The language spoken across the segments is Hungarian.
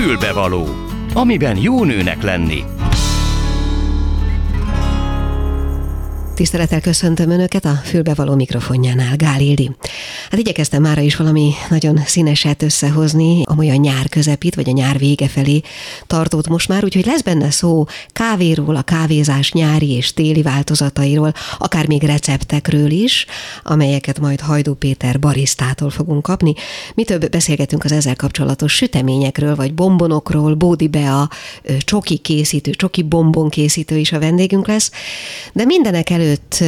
Fülbevaló, amiben jó nőnek lenni. Tisztelettel köszöntöm Önöket a fülbevaló mikrofonjánál, Gál Ildi. Hát igyekeztem mára is valami nagyon színeset összehozni, amolyan nyár közepit, vagy a nyár vége felé tartott most már, úgyhogy lesz benne szó kávéról, a kávézás nyári és téli változatairól, akár még receptekről is, amelyeket majd Hajdú Péter barisztától fogunk kapni. Mi több beszélgetünk az ezzel kapcsolatos süteményekről, vagy bombonokról, Bódi Bea, csoki készítő, csoki bombon készítő is a vendégünk lesz, de mindenek előtt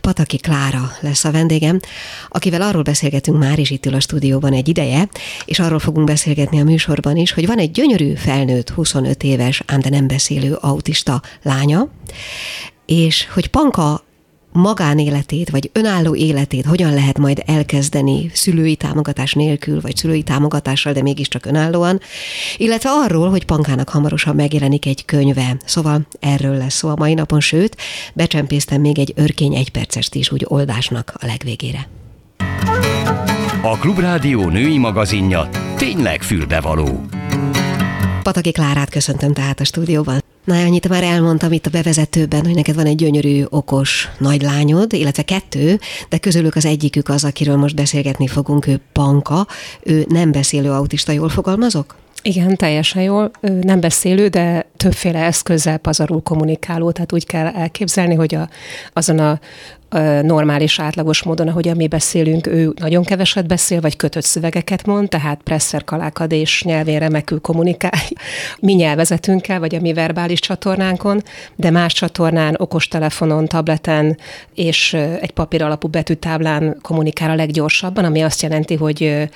Pataki Klára lesz a vendégem, akivel arról beszélgetünk már is itt ül a stúdióban egy ideje, és arról fogunk beszélgetni a műsorban is, hogy van egy gyönyörű felnőtt, 25 éves, ám de nem beszélő autista lánya, és hogy Panka magánéletét, vagy önálló életét hogyan lehet majd elkezdeni szülői támogatás nélkül, vagy szülői támogatással, de mégiscsak önállóan, illetve arról, hogy Pankának hamarosan megjelenik egy könyve. Szóval erről lesz szó a mai napon, sőt, becsempésztem még egy örkény egypercest is úgy oldásnak a legvégére. A Klubrádió női magazinja tényleg fülbevaló. Pataki Klárát köszöntöm tehát a stúdióban. Na, annyit már elmondtam itt a bevezetőben, hogy neked van egy gyönyörű, okos nagylányod, illetve kettő, de közülük az egyikük az, akiről most beszélgetni fogunk, ő Panka, ő nem beszélő autista, jól fogalmazok? Igen, teljesen jól. Nem beszélő, de többféle eszközzel pazarul kommunikáló, tehát úgy kell elképzelni, hogy a, azon a, normális, átlagos módon, ahogy mi beszélünk, ő nagyon keveset beszél, vagy kötött szövegeket mond, tehát presser kalákad és nyelvén remekül kommunikál mi nyelvezetünkkel, vagy a mi verbális csatornánkon, de más csatornán, okostelefonon, tableten és egy papír alapú betűtáblán kommunikál a leggyorsabban, ami azt jelenti, hogy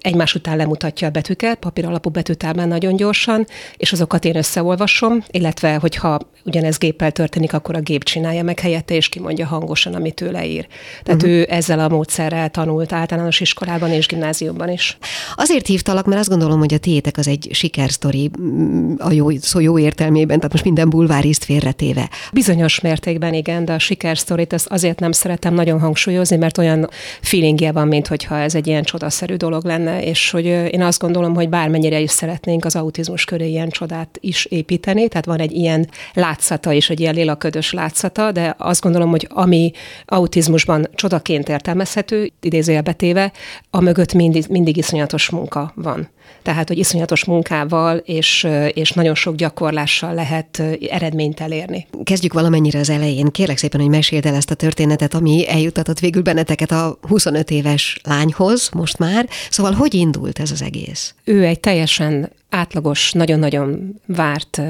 egymás után lemutatja a betűket, papír alapú betűtáblán nagyon gyorsan, és azokat én összeolvasom, illetve hogyha ugyanez géppel történik, akkor a gép csinálja meg helyette, és kimondja hangosan, amit ő leír. Tehát uh-huh. ő ezzel a módszerrel tanult általános iskolában és gimnáziumban is. Azért hívtalak, mert azt gondolom, hogy a tiétek az egy sikersztori mm, a jó, szó jó értelmében, tehát most minden bulváriszt félretéve. Bizonyos mértékben igen, de a sikersztorit ezt azért nem szeretem nagyon hangsúlyozni, mert olyan feelingje van, mint hogyha ez egy ilyen csodaszerű dolog lenne, és hogy én azt gondolom, hogy bármennyire is szeretnénk az autizmus köré ilyen csodát is építeni, tehát van egy ilyen látszata és egy ilyen lélaködös látszata, de azt gondolom, hogy ami autizmusban csodaként értelmezhető, idézőjelbetéve, a mögött mindig, mindig iszonyatos munka van. Tehát, hogy iszonyatos munkával és, és nagyon sok gyakorlással lehet eredményt elérni. Kezdjük valamennyire az elején. Kérlek szépen, hogy meséld el ezt a történetet, ami eljutatott végül benneteket a 25 éves lányhoz most már. Szóval hogy indult ez az egész? Ő egy teljesen átlagos, nagyon-nagyon várt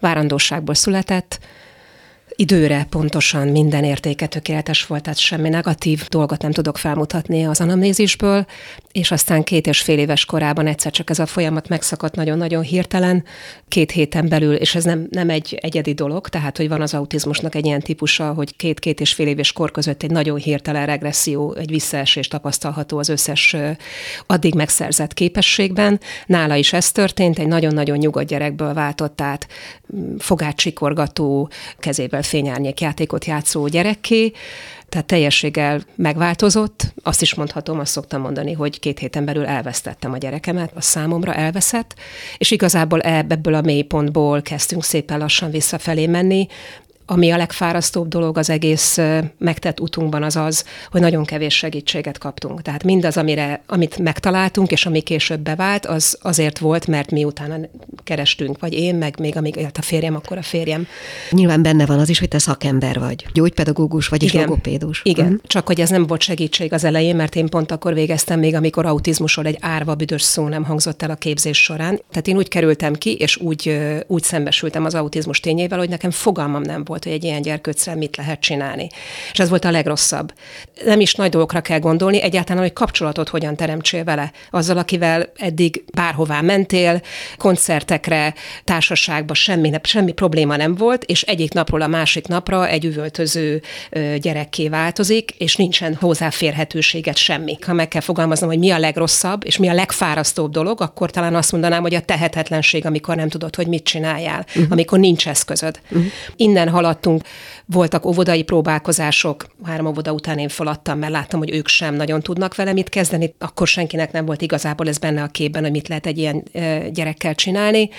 várandóságból született, időre pontosan minden értéke tökéletes volt, tehát semmi negatív dolgot nem tudok felmutatni az anamnézisből, és aztán két és fél éves korában egyszer csak ez a folyamat megszakadt nagyon-nagyon hirtelen, két héten belül, és ez nem, nem egy egyedi dolog, tehát hogy van az autizmusnak egy ilyen típusa, hogy két-két és fél éves kor között egy nagyon hirtelen regresszió, egy visszaesés tapasztalható az összes addig megszerzett képességben. Nála is ez történt, egy nagyon-nagyon nyugodt gyerekből váltott át fogácsikorgató, kezével fényárnyék játékot játszó gyerekké, tehát teljességgel megváltozott. Azt is mondhatom, azt szoktam mondani, hogy két héten belül elvesztettem a gyerekemet, a számomra elveszett, és igazából ebből a mélypontból kezdtünk szépen lassan visszafelé menni, ami a legfárasztóbb dolog az egész megtett utunkban az az, hogy nagyon kevés segítséget kaptunk. Tehát mindaz, amire, amit megtaláltunk, és ami később bevált, az azért volt, mert mi utána kerestünk, vagy én, meg még amíg élt a férjem, akkor a férjem. Nyilván benne van az is, hogy te szakember vagy, gyógypedagógus vagy, igen, és logopédus. Igen, uh-huh. csak hogy ez nem volt segítség az elején, mert én pont akkor végeztem még, amikor autizmusról egy árva büdös szó nem hangzott el a képzés során. Tehát én úgy kerültem ki, és úgy, úgy szembesültem az autizmus tényével, hogy nekem fogalmam nem volt, volt, hogy egy ilyen gyerkőccel mit lehet csinálni. És ez volt a legrosszabb. Nem is nagy dolgokra kell gondolni, egyáltalán, hogy kapcsolatot hogyan teremtsél vele. Azzal, akivel eddig bárhová mentél, koncertekre, társaságba, semmi, semmi probléma nem volt, és egyik napról a másik napra egy üvöltöző gyerekké változik, és nincsen hozzáférhetőséget semmi. Ha meg kell fogalmaznom, hogy mi a legrosszabb, és mi a legfárasztóbb dolog, akkor talán azt mondanám, hogy a tehetetlenség, amikor nem tudod, hogy mit csináljál, uh-huh. amikor nincs eszközöd. Uh-huh. Innen halad haladtunk. Voltak óvodai próbálkozások, három óvoda után én feladtam, mert láttam, hogy ők sem nagyon tudnak vele mit kezdeni. Akkor senkinek nem volt igazából ez benne a képben, hogy mit lehet egy ilyen gyerekkel csinálni.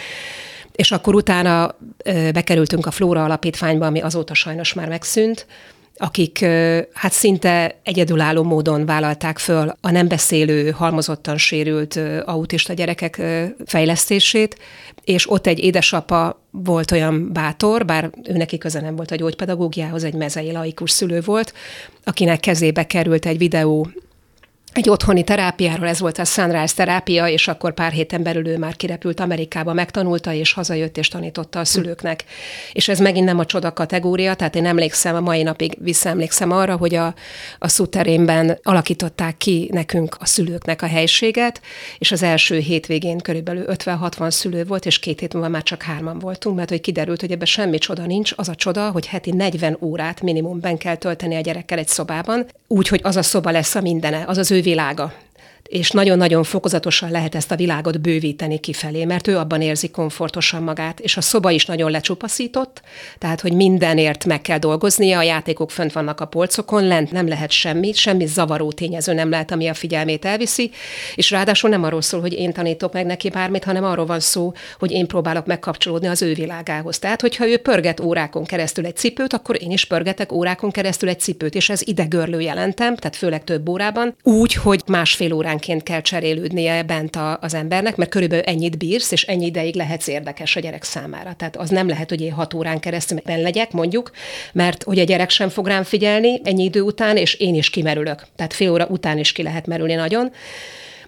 És akkor utána bekerültünk a Flóra Alapítványba, ami azóta sajnos már megszűnt, akik hát szinte egyedülálló módon vállalták föl a nem beszélő, halmozottan sérült autista gyerekek fejlesztését, és ott egy édesapa volt olyan bátor, bár ő neki köze nem volt a gyógypedagógiához, egy mezei laikus szülő volt, akinek kezébe került egy videó egy otthoni terápiáról, ez volt a Sunrise terápia, és akkor pár héten belül ő már kirepült Amerikába, megtanulta, és hazajött, és tanította a szülőknek. És ez megint nem a csoda kategória, tehát én emlékszem, a mai napig visszaemlékszem arra, hogy a, a szuterénben alakították ki nekünk a szülőknek a helységet, és az első hétvégén körülbelül 50-60 szülő volt, és két hét múlva már csak hárman voltunk, mert hogy kiderült, hogy ebben semmi csoda nincs, az a csoda, hogy heti 40 órát minimum ben kell tölteni a gyerekkel egy szobában, úgy, hogy az a szoba lesz a mindene, az az ő világa és nagyon-nagyon fokozatosan lehet ezt a világot bővíteni kifelé, mert ő abban érzi komfortosan magát, és a szoba is nagyon lecsupaszított, tehát, hogy mindenért meg kell dolgoznia, a játékok fönt vannak a polcokon, lent nem lehet semmi, semmi zavaró tényező nem lehet, ami a figyelmét elviszi, és ráadásul nem arról szól, hogy én tanítok meg neki bármit, hanem arról van szó, hogy én próbálok megkapcsolódni az ő világához. Tehát, hogyha ő pörget órákon keresztül egy cipőt, akkor én is pörgetek órákon keresztül egy cipőt, és ez idegörlő jelentem, tehát főleg több órában, úgy, hogy másfél órán óránként kell cserélődnie bent a, az embernek, mert körülbelül ennyit bírsz, és ennyi ideig lehetsz érdekes a gyerek számára. Tehát az nem lehet, hogy én hat órán keresztül ben legyek, mondjuk, mert hogy a gyerek sem fog rám figyelni ennyi idő után, és én is kimerülök. Tehát fél óra után is ki lehet merülni nagyon.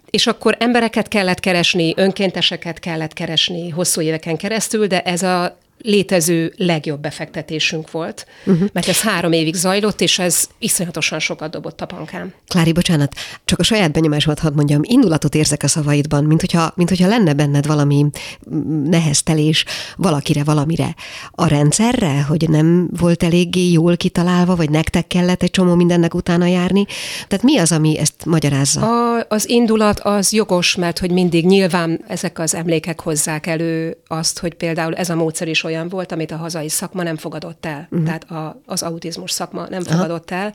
És akkor embereket kellett keresni, önkénteseket kellett keresni hosszú éveken keresztül, de ez a létező legjobb befektetésünk volt, uh-huh. mert ez három évig zajlott, és ez iszonyatosan sokat dobott a pankám. Klári, bocsánat, csak a saját benyomásomat hadd mondjam, indulatot érzek a szavaidban, mint hogyha, mint hogyha lenne benned valami neheztelés valakire, valamire. A rendszerre, hogy nem volt eléggé jól kitalálva, vagy nektek kellett egy csomó mindennek utána járni? Tehát mi az, ami ezt magyarázza? A, az indulat az jogos, mert hogy mindig nyilván ezek az emlékek hozzák elő azt, hogy például ez a módszer is olyan volt, amit a hazai szakma nem fogadott el. Uh-huh. Tehát a, az autizmus szakma nem Aha. fogadott el,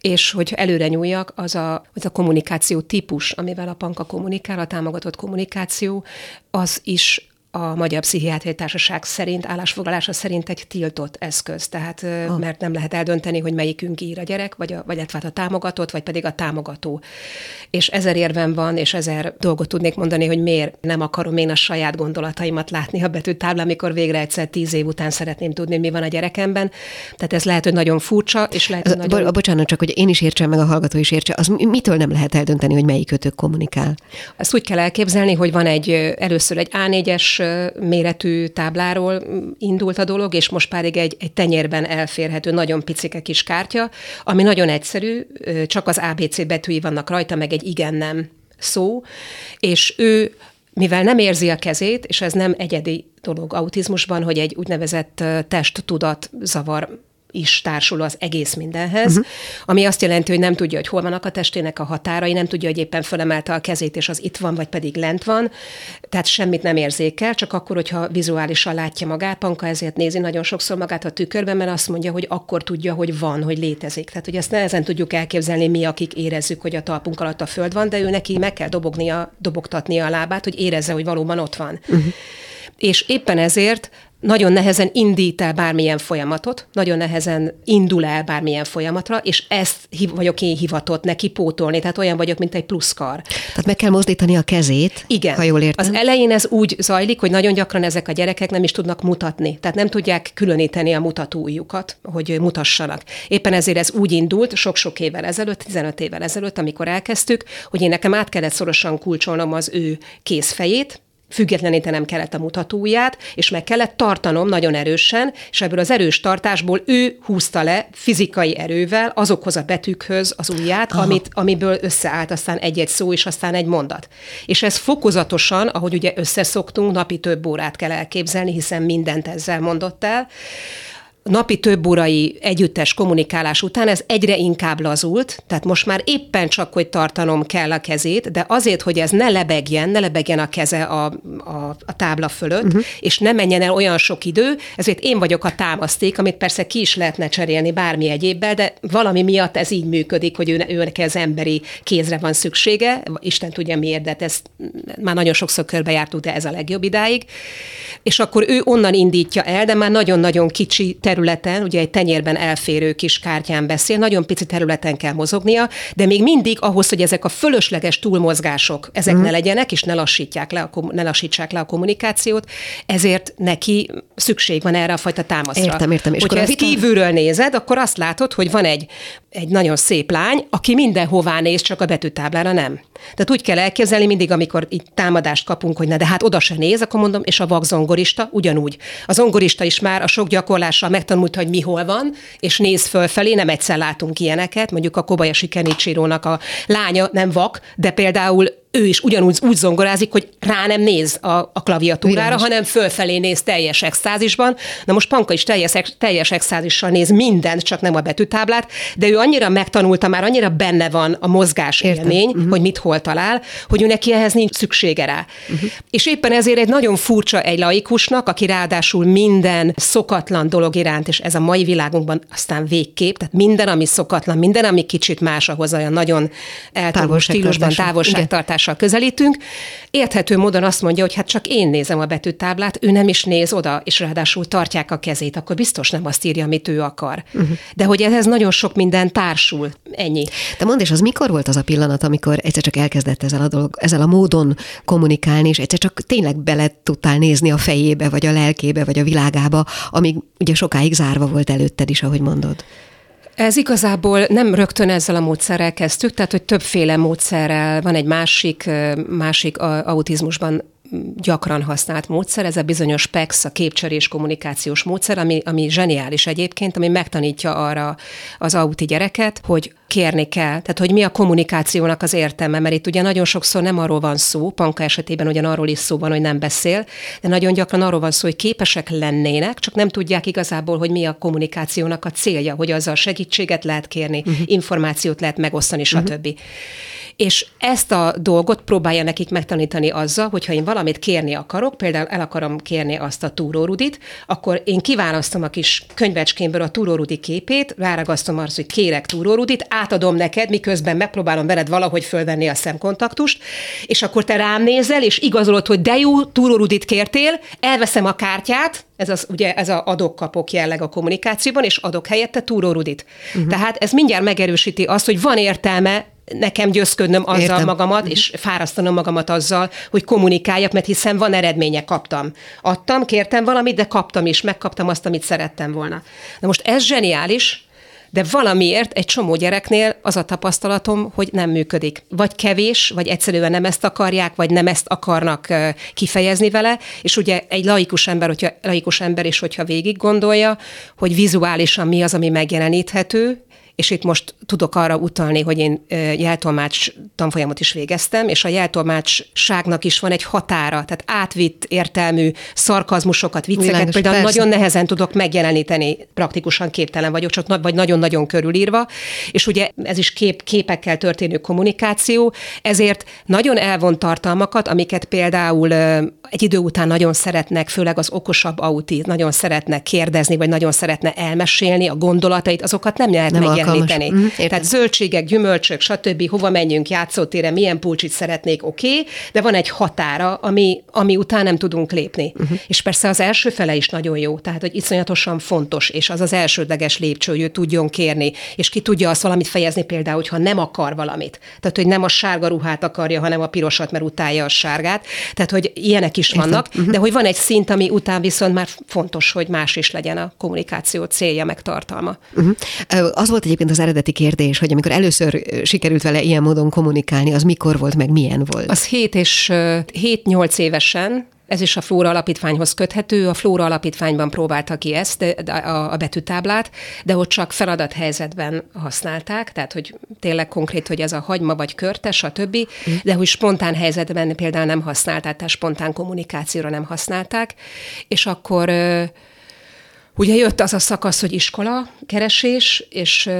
és hogy előre nyúljak, az a, az a kommunikáció típus, amivel a panka kommunikál, a támogatott kommunikáció, az is a Magyar Pszichiátriai Társaság szerint, állásfoglalása szerint egy tiltott eszköz. Tehát, ah. mert nem lehet eldönteni, hogy melyikünk ír a gyerek, vagy a, vagy hát a támogatott, vagy pedig a támogató. És ezer érvem van, és ezer dolgot tudnék mondani, hogy miért nem akarom én a saját gondolataimat látni a betűtáblán, amikor végre egyszer tíz év után szeretném tudni, mi van a gyerekemben. Tehát ez lehet, hogy nagyon furcsa, és lehet, hogy nagyon... Bocsánat, csak hogy én is értsem, meg a hallgató is értse, az mitől nem lehet eldönteni, hogy melyik kötök kommunikál? Ezt úgy kell elképzelni, hogy van egy először egy A4-es méretű tábláról indult a dolog, és most pedig egy, egy tenyérben elférhető, nagyon picike kis kártya, ami nagyon egyszerű, csak az ABC betűi vannak rajta, meg egy igen-nem szó, és ő mivel nem érzi a kezét, és ez nem egyedi dolog autizmusban, hogy egy úgynevezett testtudat zavar is társul az egész mindenhez, uh-huh. ami azt jelenti, hogy nem tudja, hogy hol vannak a testének a határai, nem tudja, hogy éppen fölemelte a kezét, és az itt van, vagy pedig lent van, tehát semmit nem érzékel, csak akkor, hogyha vizuálisan látja magát, Panka ezért nézi nagyon sokszor magát a tükörben, mert azt mondja, hogy akkor tudja, hogy van, hogy létezik. Tehát, hogy ezt nehezen tudjuk elképzelni mi, akik érezzük, hogy a talpunk alatt a föld van, de ő neki meg kell dobognia, dobogtatnia a lábát, hogy érezze, hogy valóban ott van. Uh-huh. És éppen ezért nagyon nehezen indít el bármilyen folyamatot, nagyon nehezen indul el bármilyen folyamatra, és ezt vagyok én hivatott neki pótolni, tehát olyan vagyok, mint egy pluszkar. Tehát meg kell mozdítani a kezét, Igen. ha jól értem. Az elején ez úgy zajlik, hogy nagyon gyakran ezek a gyerekek nem is tudnak mutatni, tehát nem tudják különíteni a mutatójukat, hogy mutassanak. Éppen ezért ez úgy indult sok-sok évvel ezelőtt, 15 évvel ezelőtt, amikor elkezdtük, hogy én nekem át kellett szorosan kulcsolnom az ő kézfejét, függetlenítenem kellett a mutatóját, és meg kellett tartanom nagyon erősen, és ebből az erős tartásból ő húzta le fizikai erővel azokhoz a betűkhöz az ujját, amit, amiből összeállt aztán egy-egy szó, és aztán egy mondat. És ez fokozatosan, ahogy ugye összeszoktunk, napi több órát kell elképzelni, hiszen mindent ezzel mondott el, napi több órai együttes kommunikálás után ez egyre inkább lazult, tehát most már éppen csak, hogy tartanom kell a kezét, de azért, hogy ez ne lebegjen, ne lebegjen a keze a, a, a tábla fölött, uh-huh. és ne menjen el olyan sok idő, ezért én vagyok a támaszték, amit persze ki is lehetne cserélni bármi egyébbel, de valami miatt ez így működik, hogy ő, őnek az emberi kézre van szüksége, Isten tudja miért, de ezt már nagyon sokszor körbejártuk, de ez a legjobb idáig. És akkor ő onnan indítja el, de már nagyon-nagyon kicsi területen, ugye egy tenyérben elférő kis kártyán beszél, nagyon pici területen kell mozognia, de még mindig ahhoz, hogy ezek a fölösleges túlmozgások, ezek mm. ne legyenek, és ne, lassítják le a, ne lassítsák le a kommunikációt, ezért neki szükség van erre a fajta támaszra. Értem, értem. És Hogyha ezt vita... kívülről nézed, akkor azt látod, hogy van egy, egy nagyon szép lány, aki mindenhová néz, csak a betűtáblára nem. Tehát úgy kell elképzelni mindig, amikor itt támadást kapunk, hogy ne, de hát oda se néz, akkor mondom, és a vakzongorista ugyanúgy. A zongorista is már a sok gyakorlással megtanulta, hogy mi hol van, és néz fölfelé, nem egyszer látunk ilyeneket, mondjuk a Kobayashi Kenichiro-nak a lánya nem vak, de például ő is ugyanúgy úgy zongorázik, hogy rá nem néz a, a klaviatúrára, Világos. hanem fölfelé néz teljes extázisban. Na most Panka is teljes, teljes extázissal néz mindent, csak nem a betűtáblát, de ő annyira megtanulta, már annyira benne van a mozgás Értem. élmény, uh-huh. hogy mit hol talál, hogy ő neki ehhez nincs szüksége rá. Uh-huh. És éppen ezért egy nagyon furcsa egy laikusnak, aki ráadásul minden szokatlan dolog iránt, és ez a mai világunkban aztán végkép, tehát minden, ami szokatlan, minden, ami kicsit más ahhoz, olyan nagyon eltávol stílusban, távolságtartás távolságossal közelítünk, érthető módon azt mondja, hogy hát csak én nézem a betűtáblát, ő nem is néz oda, és ráadásul tartják a kezét, akkor biztos nem azt írja, amit ő akar. Uh-huh. De hogy ehhez nagyon sok minden társul, ennyi. De mondd, és az mikor volt az a pillanat, amikor egyszer csak elkezdett ezzel a dolog, ezzel a módon kommunikálni, és egyszer csak tényleg bele tudtál nézni a fejébe, vagy a lelkébe, vagy a világába, amíg ugye sokáig zárva volt előtted is, ahogy mondod. Ez igazából nem rögtön ezzel a módszerrel kezdtük, tehát hogy többféle módszerrel. Van egy másik, másik autizmusban gyakran használt módszer, ez a bizonyos PEX, a képcserés kommunikációs módszer, ami, ami zseniális egyébként, ami megtanítja arra az auti gyereket, hogy kérni kell, tehát hogy mi a kommunikációnak az értelme, mert itt ugye nagyon sokszor nem arról van szó, Panka esetében ugyan arról is szó van, hogy nem beszél, de nagyon gyakran arról van szó, hogy képesek lennének, csak nem tudják igazából, hogy mi a kommunikációnak a célja, hogy azzal segítséget lehet kérni, uh-huh. információt lehet megosztani, stb. Uh-huh és ezt a dolgot próbálja nekik megtanítani azzal, hogyha én valamit kérni akarok, például el akarom kérni azt a túrórudit, akkor én kiválasztom a kis könyvecskémből a túrórudi képét, ráragasztom azt, hogy kérek túrórudit, átadom neked, miközben megpróbálom veled valahogy fölvenni a szemkontaktust, és akkor te rám nézel, és igazolod, hogy de jó, túrórudit kértél, elveszem a kártyát, ez az, ugye ez a adok-kapok jelleg a kommunikációban, és adok helyette túrórudit. Uh-huh. Tehát ez mindjárt megerősíti azt, hogy van értelme nekem győzködnöm azzal Értem. magamat, és fárasztanom magamat azzal, hogy kommunikáljak, mert hiszen van eredménye, kaptam. Adtam, kértem valamit, de kaptam is, megkaptam azt, amit szerettem volna. Na most ez zseniális, de valamiért egy csomó gyereknél az a tapasztalatom, hogy nem működik. Vagy kevés, vagy egyszerűen nem ezt akarják, vagy nem ezt akarnak kifejezni vele, és ugye egy laikus ember, hogyha, laikus ember is, hogyha végig gondolja, hogy vizuálisan mi az, ami megjeleníthető, és itt most tudok arra utalni, hogy én jeltolmács tanfolyamot is végeztem, és a jeltolmácsságnak is van egy határa, tehát átvitt értelmű szarkazmusokat, vicceket Világos, például persze. nagyon nehezen tudok megjeleníteni, praktikusan képtelen vagyok, csak vagy nagyon-nagyon körülírva, és ugye ez is kép, képekkel történő kommunikáció, ezért nagyon elvont tartalmakat, amiket például egy idő után nagyon szeretnek, főleg az okosabb auti, nagyon szeretnek kérdezni, vagy nagyon szeretne elmesélni a gondolatait, azokat nem lehet nem megjeleníteni. Mm, Tehát zöldségek, gyümölcsök, stb. hova menjünk játszótére, milyen pulcsit szeretnék, oké, okay, de van egy határa, ami, ami után nem tudunk lépni. Uh-huh. És persze az első fele is nagyon jó, tehát hogy iszonyatosan fontos, és az az elsődleges lépcső, hogy ő tudjon kérni, és ki tudja azt valamit fejezni például, hogyha nem akar valamit. Tehát, hogy nem a sárga ruhát akarja, hanem a pirosat, mert utálja a sárgát. Tehát, hogy ilyenek is vannak, uh-huh. de hogy van egy szint, ami után viszont már fontos, hogy más is legyen a kommunikáció célja, meg tartalma. Uh-huh. Az volt egyébként az eredeti kérdés, hogy amikor először sikerült vele ilyen módon kommunikálni, az mikor volt, meg milyen volt? Az 7 és 7-8 évesen, ez is a Flóra Alapítványhoz köthető. A Flóra Alapítványban próbálta ki ezt, a betűtáblát, de ott csak feladathelyzetben használták, tehát hogy tényleg konkrét, hogy ez a hagyma vagy körtes, a többi, mm. de hogy spontán helyzetben például nem használták, tehát spontán kommunikációra nem használták, és akkor Ugye jött az a szakasz, hogy iskola keresés, és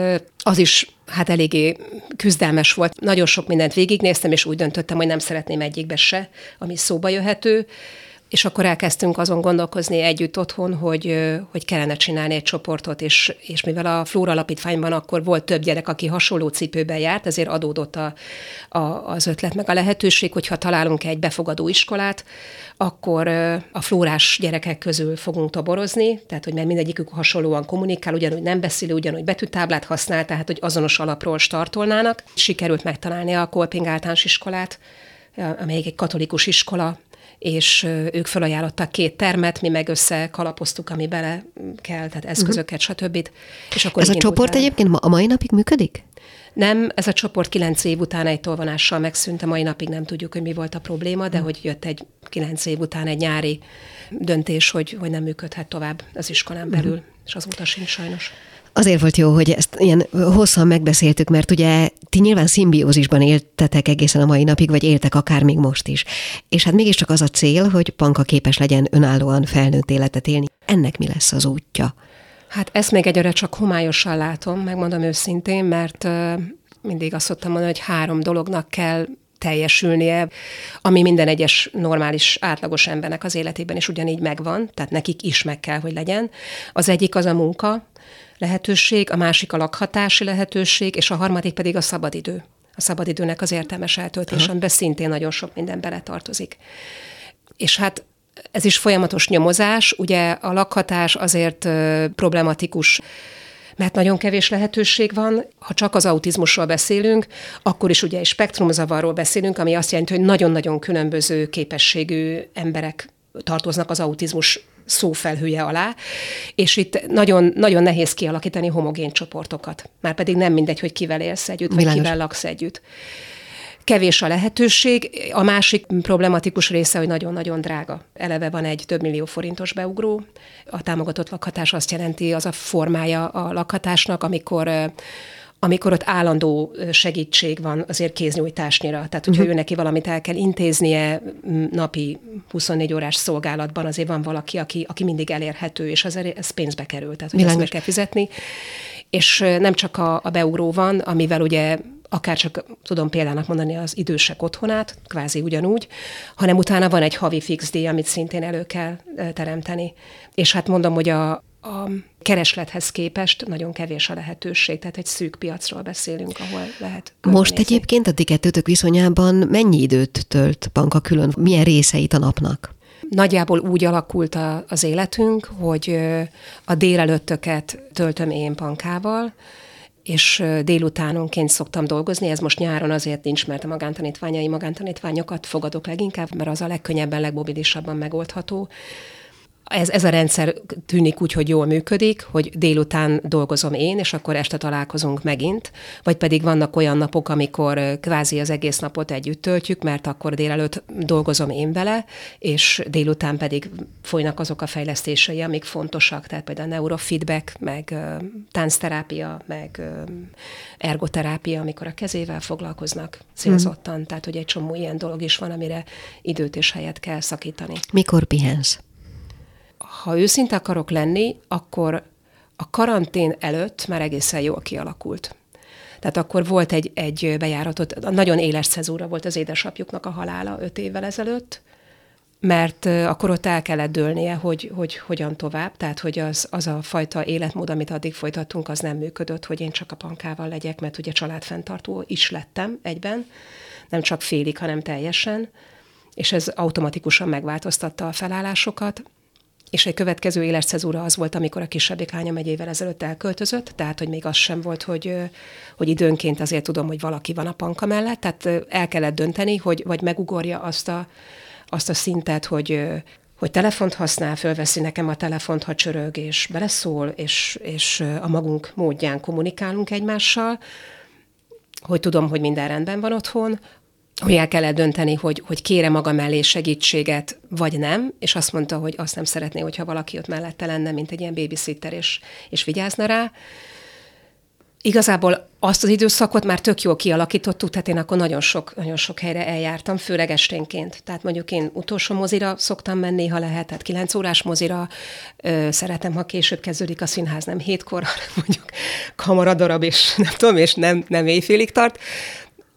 az is hát eléggé küzdelmes volt. Nagyon sok mindent végignéztem, és úgy döntöttem, hogy nem szeretném egyikbe se, ami szóba jöhető és akkor elkezdtünk azon gondolkozni együtt otthon, hogy, hogy kellene csinálni egy csoportot, és, és mivel a Flóra Alapítványban akkor volt több gyerek, aki hasonló cipőben járt, ezért adódott a, a, az ötlet meg a lehetőség, hogyha találunk egy befogadó iskolát, akkor a flórás gyerekek közül fogunk toborozni, tehát hogy mert mindegyikük hasonlóan kommunikál, ugyanúgy nem beszél, ugyanúgy betűtáblát használ, tehát hogy azonos alapról startolnának. Sikerült megtalálni a Kolping általános iskolát, amelyik egy katolikus iskola, és ők felajánlottak két termet, mi meg összekalapoztuk, ami bele kell, tehát eszközöket, uh-huh. stb. És akkor ez a csoport után... egyébként a mai napig működik? Nem, ez a csoport kilenc év után egy tolvonással megszűnt, a mai napig nem tudjuk, hogy mi volt a probléma, de uh-huh. hogy jött egy kilenc év után egy nyári döntés, hogy, hogy nem működhet tovább az iskolán belül, uh-huh. és azóta sincs sajnos. Azért volt jó, hogy ezt ilyen hosszan megbeszéltük, mert ugye ti nyilván szimbiózisban éltetek egészen a mai napig, vagy éltek akár még most is. És hát mégiscsak az a cél, hogy Panka képes legyen önállóan felnőtt életet élni. Ennek mi lesz az útja? Hát ezt még egyre csak homályosan látom, megmondom őszintén, mert mindig azt szoktam mondani, hogy három dolognak kell teljesülnie, ami minden egyes normális, átlagos embernek az életében is ugyanígy megvan, tehát nekik is meg kell, hogy legyen. Az egyik az a munka, lehetőség, a másik a lakhatási lehetőség, és a harmadik pedig a szabadidő. A szabadidőnek az értelmes eltöltés, amiben szintén nagyon sok minden beletartozik. És hát ez is folyamatos nyomozás, ugye a lakhatás azért problematikus, mert nagyon kevés lehetőség van. Ha csak az autizmusról beszélünk, akkor is ugye egy spektrumzavarról beszélünk, ami azt jelenti, hogy nagyon-nagyon különböző képességű emberek tartoznak az autizmus szófelhője alá, és itt nagyon, nagyon nehéz kialakítani homogén csoportokat. Már pedig nem mindegy, hogy kivel élsz együtt, vagy Világos. kivel laksz együtt. Kevés a lehetőség. A másik problematikus része, hogy nagyon-nagyon drága. Eleve van egy több millió forintos beugró. A támogatott lakhatás azt jelenti, az a formája a lakhatásnak, amikor amikor ott állandó segítség van azért kéznyújtásnyira. Tehát, hogyha uh-huh. ő neki valamit el kell intéznie napi 24 órás szolgálatban, azért van valaki, aki, aki mindig elérhető, és azért ez pénzbe kerül, tehát hogy ezt meg kell fizetni. És nem csak a, a beugró van, amivel ugye akár csak tudom példának mondani az idősek otthonát, kvázi ugyanúgy, hanem utána van egy havi fix díj, amit szintén elő kell teremteni. És hát mondom, hogy a, a kereslethez képest nagyon kevés a lehetőség, tehát egy szűk piacról beszélünk, ahol lehet. Most egyébként a ti kettőtök viszonyában mennyi időt tölt banka külön? Milyen részeit a napnak? Nagyjából úgy alakult a, az életünk, hogy a délelőttöket töltöm én pankával, és délutánonként szoktam dolgozni, ez most nyáron azért nincs, mert a magántanítványai magántanítványokat fogadok leginkább, mert az a legkönnyebben, legmobilisabban megoldható ez, ez a rendszer tűnik úgy, hogy jól működik, hogy délután dolgozom én, és akkor este találkozunk megint, vagy pedig vannak olyan napok, amikor kvázi az egész napot együtt töltjük, mert akkor délelőtt dolgozom én vele, és délután pedig folynak azok a fejlesztései, amik fontosak, tehát például a neurofeedback, meg táncterápia, meg ergoterápia, amikor a kezével foglalkoznak célzottan, mm. tehát hogy egy csomó ilyen dolog is van, amire időt és helyet kell szakítani. Mikor pihensz? Ha őszinte akarok lenni, akkor a karantén előtt már egészen jól kialakult. Tehát akkor volt egy, egy bejáratot, nagyon éles cezúra volt az édesapjuknak a halála öt évvel ezelőtt, mert akkor ott el kellett dőlnie, hogy, hogy hogyan tovább, tehát hogy az, az a fajta életmód, amit addig folytattunk, az nem működött, hogy én csak a pankával legyek, mert ugye családfenntartó is lettem egyben, nem csak félig, hanem teljesen, és ez automatikusan megváltoztatta a felállásokat, és egy következő éles cezúra az volt, amikor a kisebbik lányom egy évvel ezelőtt elköltözött, tehát hogy még az sem volt, hogy, hogy időnként azért tudom, hogy valaki van a panka mellett, tehát el kellett dönteni, hogy vagy megugorja azt a, azt a szintet, hogy, hogy telefont használ, fölveszi nekem a telefont, ha csörög, és beleszól, és, és a magunk módján kommunikálunk egymással, hogy tudom, hogy minden rendben van otthon, hogy el kellett dönteni, hogy, hogy kére maga mellé segítséget, vagy nem, és azt mondta, hogy azt nem szeretné, hogyha valaki ott mellette lenne, mint egy ilyen babysitter, és, és vigyázna rá. igazából azt az időszakot már tök jól kialakítottuk, tehát én akkor nagyon sok, nagyon sok helyre eljártam, főleg esténként. Tehát mondjuk én utolsó mozira szoktam menni, ha lehet, tehát kilenc órás mozira. Ö, szeretem, ha később kezdődik a színház, nem hétkor, hanem mondjuk kamaradarab, és nem tudom, és nem, nem éjfélig tart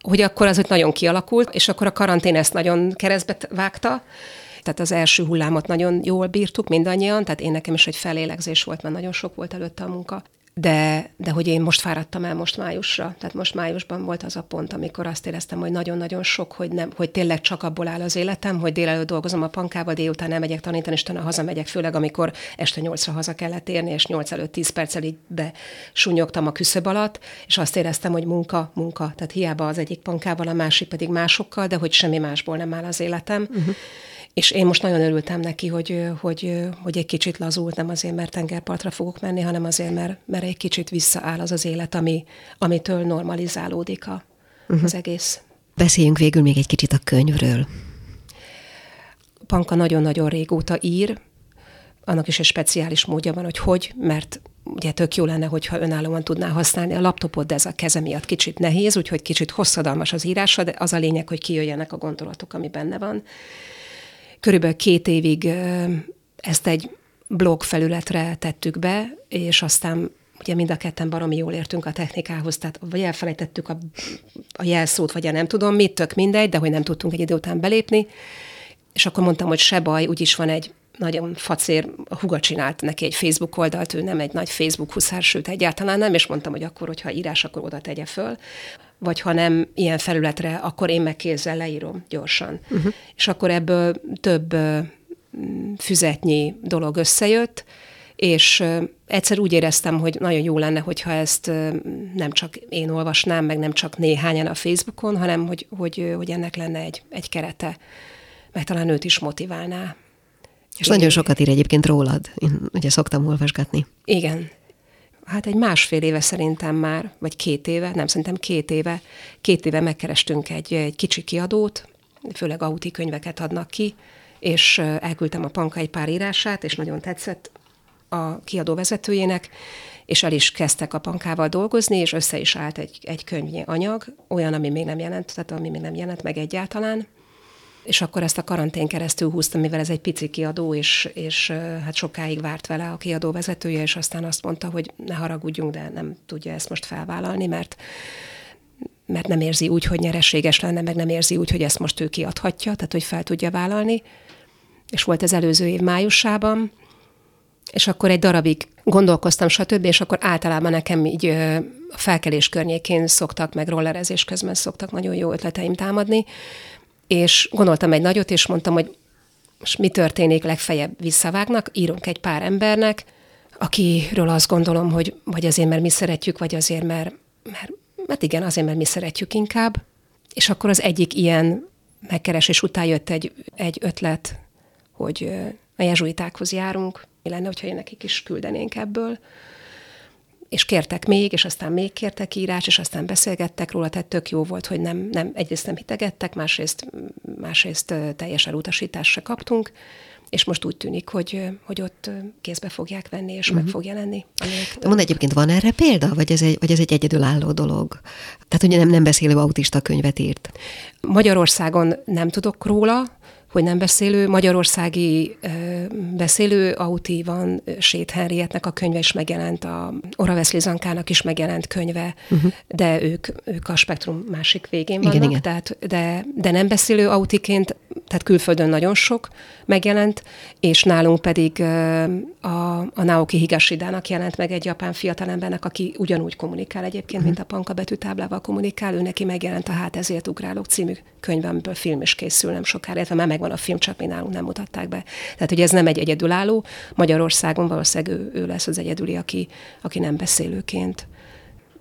hogy akkor az ott nagyon kialakult, és akkor a karantén ezt nagyon keresztbe vágta, tehát az első hullámot nagyon jól bírtuk mindannyian, tehát én nekem is egy felélegzés volt, mert nagyon sok volt előtte a munka de, de hogy én most fáradtam el most májusra, tehát most májusban volt az a pont, amikor azt éreztem, hogy nagyon-nagyon sok, hogy, nem, hogy tényleg csak abból áll az életem, hogy délelőtt dolgozom a pankával, délután elmegyek tanítani, és utána hazamegyek, főleg amikor este nyolcra haza kellett érni, és nyolc előtt tíz perccel így besunyogtam a küszöb alatt, és azt éreztem, hogy munka, munka, tehát hiába az egyik pankával, a másik pedig másokkal, de hogy semmi másból nem áll az életem. Uh-huh. És én most nagyon örültem neki, hogy, hogy, hogy egy kicsit lazult, nem azért, mert tengerpartra fogok menni, hanem azért, mert, mert egy kicsit visszaáll az az élet, ami, amitől normalizálódik a, uh-huh. az egész. Beszéljünk végül még egy kicsit a könyvről. Panka nagyon-nagyon régóta ír, annak is egy speciális módja van, hogy hogy, mert ugye tök jó lenne, hogyha önállóan tudná használni a laptopot, de ez a keze miatt kicsit nehéz, úgyhogy kicsit hosszadalmas az írása, de az a lényeg, hogy kijöjjenek a gondolatok, ami benne van. Körülbelül két évig ezt egy blog felületre tettük be, és aztán ugye mind a ketten baromi jól értünk a technikához, tehát vagy elfelejtettük a, a jelszót, vagy nem tudom mit, tök mindegy, de hogy nem tudtunk egy idő után belépni, és akkor mondtam, hogy se baj, úgyis van egy nagyon facér, a huga csinált neki egy Facebook oldalt, ő nem egy nagy Facebook huszár, sőt egyáltalán nem, és mondtam, hogy akkor, hogyha írás, akkor oda tegye föl vagy ha nem ilyen felületre, akkor én meg kézzel leírom gyorsan. Uh-huh. És akkor ebből több füzetnyi dolog összejött, és egyszer úgy éreztem, hogy nagyon jó lenne, hogyha ezt nem csak én olvasnám, meg nem csak néhányan a Facebookon, hanem hogy, hogy, hogy ennek lenne egy, egy kerete, meg talán őt is motiválná. És én nagyon sokat ír egyébként rólad, én ugye szoktam olvasgatni. Igen, hát egy másfél éve szerintem már, vagy két éve, nem szerintem két éve, két éve megkerestünk egy, egy kicsi kiadót, főleg auti könyveket adnak ki, és elküldtem a Panka egy pár írását, és nagyon tetszett a kiadó vezetőjének, és el is kezdtek a pankával dolgozni, és össze is állt egy, egy könyvnyi anyag, olyan, ami még nem jelent, tehát ami még nem jelent meg egyáltalán, és akkor ezt a karantén keresztül húztam, mivel ez egy pici kiadó, és, és hát sokáig várt vele a kiadó vezetője, és aztán azt mondta, hogy ne haragudjunk, de nem tudja ezt most felvállalni, mert mert nem érzi úgy, hogy nyereséges lenne, meg nem érzi úgy, hogy ezt most ő kiadhatja, tehát hogy fel tudja vállalni. És volt ez előző év májusában, és akkor egy darabig gondolkoztam, stb., és akkor általában nekem így a felkelés környékén szoktak, meg rollerezés közben szoktak nagyon jó ötleteim támadni, és gondoltam egy nagyot, és mondtam, hogy most mi történik, legfeljebb visszavágnak, írunk egy pár embernek, akiről azt gondolom, hogy vagy azért, mert mi szeretjük, vagy azért, mert, mert, mert igen, azért, mert mi szeretjük inkább. És akkor az egyik ilyen megkeresés után jött egy, egy ötlet, hogy a jezsuitákhoz járunk, mi lenne, hogyha nekik is küldenénk ebből és kértek még, és aztán még kértek írás, és aztán beszélgettek róla, tehát tök jó volt, hogy nem, nem egyrészt nem hitegettek, másrészt, másrészt teljes elutasítást se kaptunk, és most úgy tűnik, hogy, hogy ott kézbe fogják venni, és uh-huh. meg mhm. fog jelenni. Mond egyébként, van erre példa, vagy ez egy, vagy ez egy egyedülálló dolog? Tehát, hogy nem, nem beszélő autista könyvet írt? Magyarországon nem tudok róla, hogy nem beszélő, magyarországi beszélő auti van, Sét Henrietnek a könyve is megjelent, a Ora Zankának is megjelent könyve, uh-huh. de ők, ők a spektrum másik végén vannak, igen, igen. Tehát, de, de nem beszélő autiként, tehát külföldön nagyon sok megjelent, és nálunk pedig a, a Naoki Higashidának jelent meg egy japán fiatalembernek, aki ugyanúgy kommunikál egyébként, mint a Panka betűtáblával kommunikál, ő neki megjelent a Hát ezért ugrálok című könyv, amiből film is készül nem sokára, illetve már megvan a film, csak mi nálunk nem mutatták be. Tehát, hogy ez nem egy egyedülálló. Magyarországon valószínűleg ő, ő lesz az egyedüli, aki, aki nem beszélőként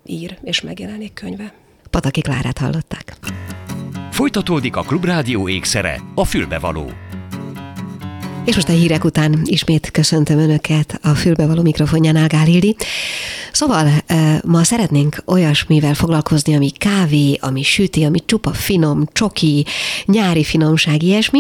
ír és megjelenik könyve. Pataki Klárát hallották. Folytatódik a Klubrádió ékszere, a fülbevaló. És most a hírek után ismét köszöntöm Önöket a fülbevaló mikrofonjánál, Gálildi. Szóval ma szeretnénk olyasmivel foglalkozni, ami kávé, ami süti, ami csupa finom, csoki, nyári finomság, ilyesmi.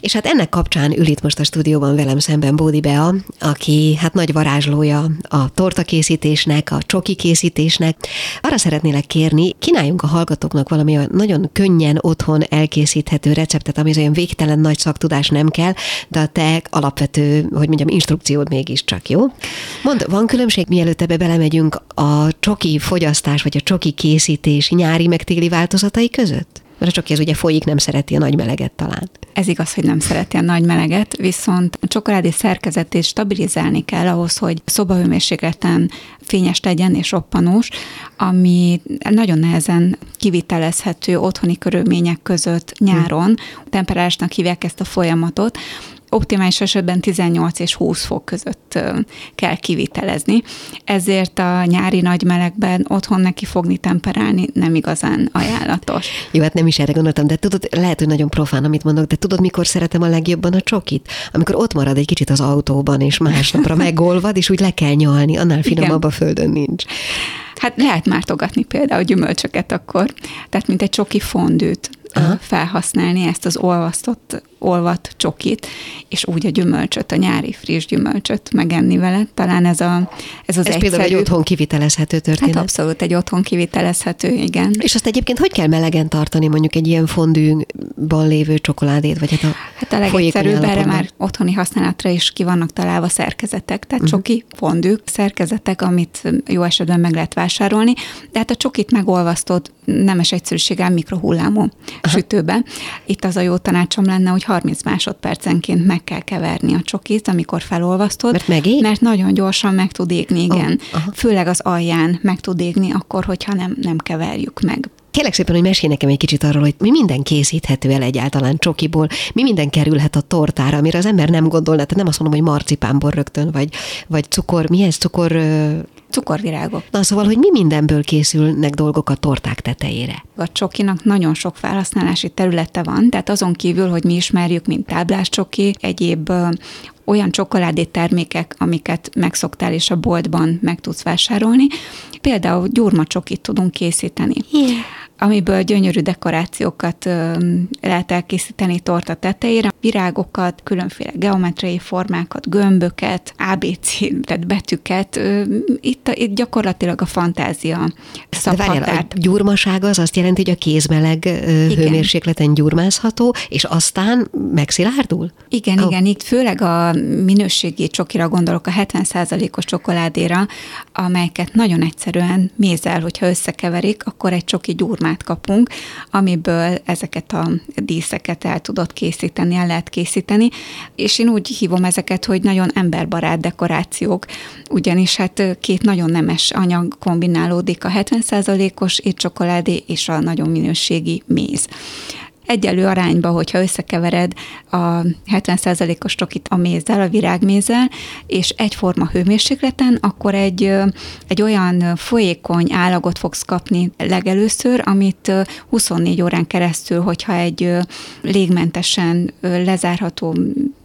És hát ennek kapcsán ül itt most a stúdióban velem szemben Bódi Bea, aki hát nagy varázslója a tortakészítésnek, a csoki készítésnek. Arra szeretnélek kérni, kínáljunk a hallgatóknak valami nagyon könnyen otthon elkészíthető receptet, ami olyan végtelen nagy szaktudás nem kell, de a te alapvető, hogy mondjam, instrukciód mégiscsak, jó? Mond, van különbség, mielőtt ebbe belemegyünk a csoki fogyasztás, vagy a csoki készítés nyári meg téli változatai között? Mert a csoki ez ugye folyik, nem szereti a nagy meleget talán. Ez igaz, hogy nem szereti a nagy meleget, viszont a csokoládé szerkezetét stabilizálni kell ahhoz, hogy szobahőmérsékleten fényes legyen és roppanós, ami nagyon nehezen kivitelezhető otthoni körülmények között nyáron. Temperálásnak hívják ezt a folyamatot, optimális esetben 18 és 20 fok között kell kivitelezni, ezért a nyári nagy melegben otthon neki fogni temperálni nem igazán ajánlatos. Jó, hát nem is erre gondoltam, de tudod, lehet, hogy nagyon profán, amit mondok, de tudod, mikor szeretem a legjobban a csokit? Amikor ott marad egy kicsit az autóban, és másnapra megolvad, és úgy le kell nyalni, annál finomabb a földön nincs. Hát lehet mártogatni például gyümölcsöket akkor, tehát mint egy csoki fondűt Aha. felhasználni ezt az olvasztott, olvat csokit, és úgy a gyümölcsöt, a nyári friss gyümölcsöt megenni vele. Talán ez, a, ez az ez egyszerű... például egy otthon kivitelezhető történet. Hát abszolút egy otthon kivitelezhető, igen. És azt egyébként hogy kell melegen tartani mondjuk egy ilyen fondűban lévő csokoládét? Vagy hát a, hát a legegyszerűbb erre már otthoni használatra is ki vannak találva szerkezetek, tehát uh-huh. csoki, fondűk, szerkezetek, amit jó esetben meg lehet vásárolni, de hát a csokit megolvasztod nemes egyszerűséggel mikrohullámú sütőbe. Itt az a jó tanácsom lenne, hogy 30 másodpercenként meg kell keverni a csokit, amikor felolvasztod. Mert megég? Mert nagyon gyorsan meg tud égni, igen. Oh, Főleg az alján meg tud égni, akkor, hogyha nem, nem keverjük meg. Kérlek szépen, hogy mesélj nekem egy kicsit arról, hogy mi minden készíthető el egyáltalán csokiból, mi minden kerülhet a tortára, amire az ember nem gondolna, tehát nem azt mondom, hogy marcipánból rögtön, vagy, vagy cukor, mi ez, cukor... Cukorvirágok. Na szóval, hogy mi mindenből készülnek dolgok a torták tetejére? A csokinak nagyon sok felhasználási területe van, tehát azon kívül, hogy mi ismerjük, mint táblás csoki, egyéb olyan csokoládé termékek, amiket megszoktál és a boltban meg tudsz vásárolni. Például gyurmacsokit tudunk készíteni. Yeah amiből gyönyörű dekorációkat lehet elkészíteni torta tetejére, virágokat, különféle geometriai formákat, gömböket, ABC, tehát betűket. Itt, itt gyakorlatilag a fantázia szabhatárt. A gyurmaság az azt jelenti, hogy a kézmeleg igen. hőmérsékleten gyurmázható, és aztán megszilárdul? Igen, oh. igen, itt főleg a minőségi csokira gondolok, a 70%-os csokoládéra, amelyeket nagyon egyszerűen mézel, hogyha összekeverik, akkor egy csoki gyurmát kapunk, amiből ezeket a díszeket el tudod készíteni, el lehet készíteni, és én úgy hívom ezeket, hogy nagyon emberbarát dekorációk, ugyanis hát két nagyon nemes anyag kombinálódik, a 70%-os étcsokoládé és a nagyon minőségi méz egyelő arányba, hogyha összekevered a 70%-os csokit a mézzel, a virágmézzel, és egyforma hőmérsékleten, akkor egy, egy olyan folyékony állagot fogsz kapni legelőször, amit 24 órán keresztül, hogyha egy légmentesen lezárható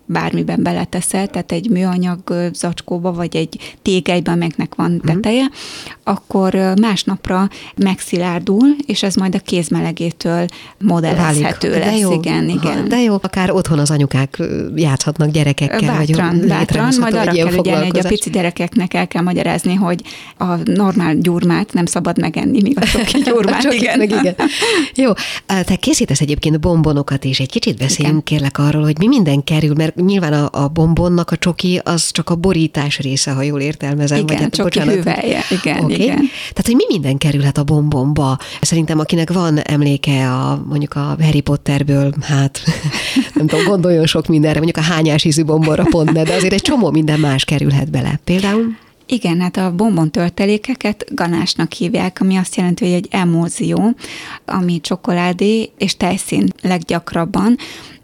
bármiben beleteszel, tehát egy műanyag zacskóba, vagy egy tégelybe, amelynek van mhm. teteje, uh-huh. akkor másnapra megszilárdul, és ez majd a kézmelegétől modellezhető Válik. lesz. De jó. Igen, igen. De jó, akár otthon az anyukák játszhatnak gyerekekkel. Bátran, vagy bátran, majd arra kell ügyelni, hogy a pici gyerekeknek el kell magyarázni, hogy a normál gyurmát nem szabad megenni, míg a soki gyurmát, a igen. Meg igen. Jó, te készítesz egyébként bombonokat, és egy kicsit beszéljünk kérlek arról, hogy mi minden kerül, mert nyilván a, a bombonnak a csoki az csak a borítás része, ha jól értelmezem. Igen, vagy hát, csoki bocsánat. hüvelye. Igen, okay. igen. Tehát, hogy mi minden kerülhet a bombonba? Szerintem, akinek van emléke a mondjuk a Harry Potterből, hát nem tudom, gondoljon sok mindenre, mondjuk a hányás ízű bombonra pont ne, de azért egy csomó minden más kerülhet bele. Például? Igen, hát a bombon töltelékeket ganásnak hívják, ami azt jelenti, hogy egy emózió, ami csokoládé és tejszín leggyakrabban,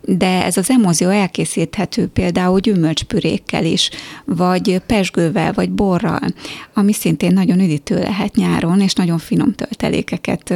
de ez az emózió elkészíthető például gyümölcspürékkel is, vagy pesgővel, vagy borral, ami szintén nagyon üdítő lehet nyáron, és nagyon finom töltelékeket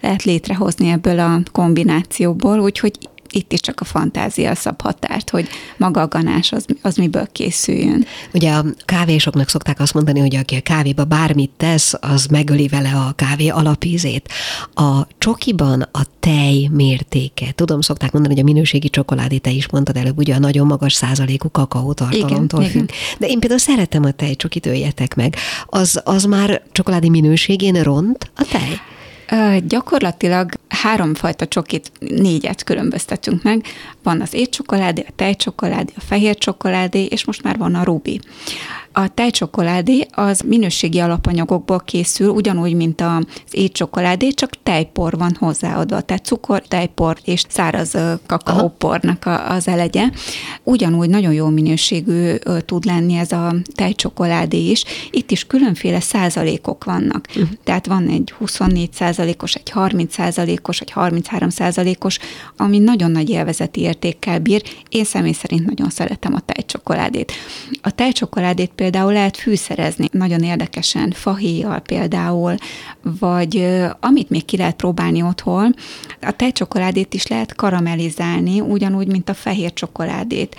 lehet létrehozni ebből a kombinációból, úgyhogy itt is csak a fantázia szab határt, hogy maga a ganás az, az miből készüljön. Ugye a kávésoknak szokták azt mondani, hogy aki a kávéba bármit tesz, az megöli vele a kávé alapízét. A csokiban a tej mértéke. Tudom, szokták mondani, hogy a minőségi csokoládé, te is mondtad előbb, ugye a nagyon magas százalékú kakaótartalomtól igen, függ. De én például szeretem a tejcsokit, öljetek meg. Az, az már csokoládé minőségén ront a tej? Gyakorlatilag háromfajta csokit, négyet különböztetünk meg. Van az étcsokoládé, a tejcsokoládé, a fehér csokoládé, és most már van a rubi. A tejcsokoládé az minőségi alapanyagokból készül, ugyanúgy, mint az étcsokoládé, csak tejpor van hozzáadva, tehát cukor, tejpor és száraz kakaópornak az elegye. Ugyanúgy nagyon jó minőségű tud lenni ez a tejcsokoládé is. Itt is különféle százalékok vannak. Uh-huh. Tehát van egy 24 százalékos, egy 30 százalékos, egy 33 százalékos, ami nagyon nagy élvezeti értékkel bír. Én személy szerint nagyon szeretem a tejcsokoládét. A tejcsokoládét például lehet fűszerezni, nagyon érdekesen, fahéjjal például, vagy amit még ki lehet próbálni otthon, a tejcsokoládét is lehet karamellizálni, ugyanúgy, mint a fehér csokoládét.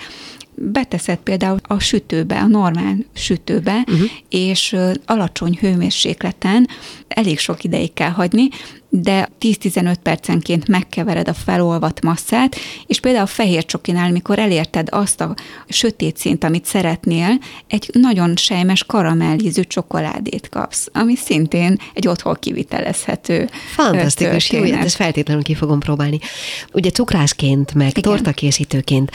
Beteszed például a sütőbe, a normál sütőbe, uh-huh. és alacsony hőmérsékleten elég sok ideig kell hagyni, de 10-15 percenként megkevered a felolvat masszát, és például a fehér csokinál, mikor elérted azt a sötét szint, amit szeretnél, egy nagyon sejmes karamellízű csokoládét kapsz, ami szintén egy otthon kivitelezhető Fantasztikus, jó, hát ezt feltétlenül ki fogom próbálni. Ugye cukrászként, meg Igen. tortakészítőként,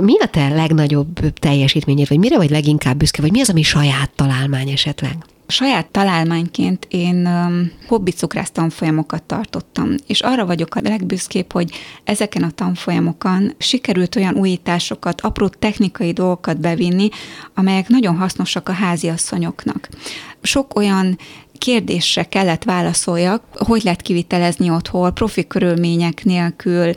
mi a te legnagyobb teljesítményed, vagy mire vagy leginkább büszke, vagy mi az, ami saját találmány esetleg? Saját találmányként én um, hobbi cukrász tanfolyamokat tartottam, és arra vagyok a legbüszkébb, hogy ezeken a tanfolyamokon sikerült olyan újításokat, apró technikai dolgokat bevinni, amelyek nagyon hasznosak a háziasszonyoknak. Sok olyan kérdésre kellett válaszoljak, hogy lehet kivitelezni otthon, profi körülmények nélkül,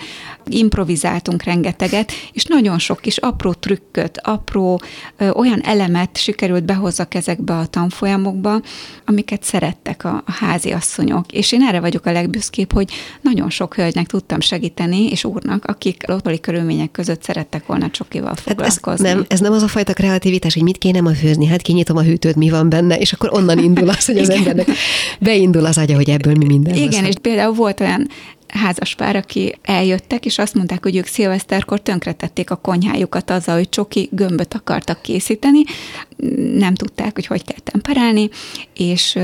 improvizáltunk rengeteget, és nagyon sok kis apró trükköt, apró ö, olyan elemet sikerült behozzak ezekbe a tanfolyamokba, amiket szerettek a, a házi asszonyok. És én erre vagyok a legbüszkébb, hogy nagyon sok hölgynek tudtam segíteni, és úrnak, akik otthoni körülmények között szerettek volna csokival foglalkozni. Hát ez, nem, ez nem az a fajta kreativitás, hogy mit kéne ma főzni, hát kinyitom a hűtőt, mi van benne, és akkor onnan indul az, hogy az embernek beindul az agya, hogy ebből mi minden. Igen, és például volt olyan házaspár, aki eljöttek, és azt mondták, hogy ők szilveszterkor tönkretették a konyhájukat azzal, hogy csoki gömböt akartak készíteni, nem tudták, hogy hogy kell temperálni, és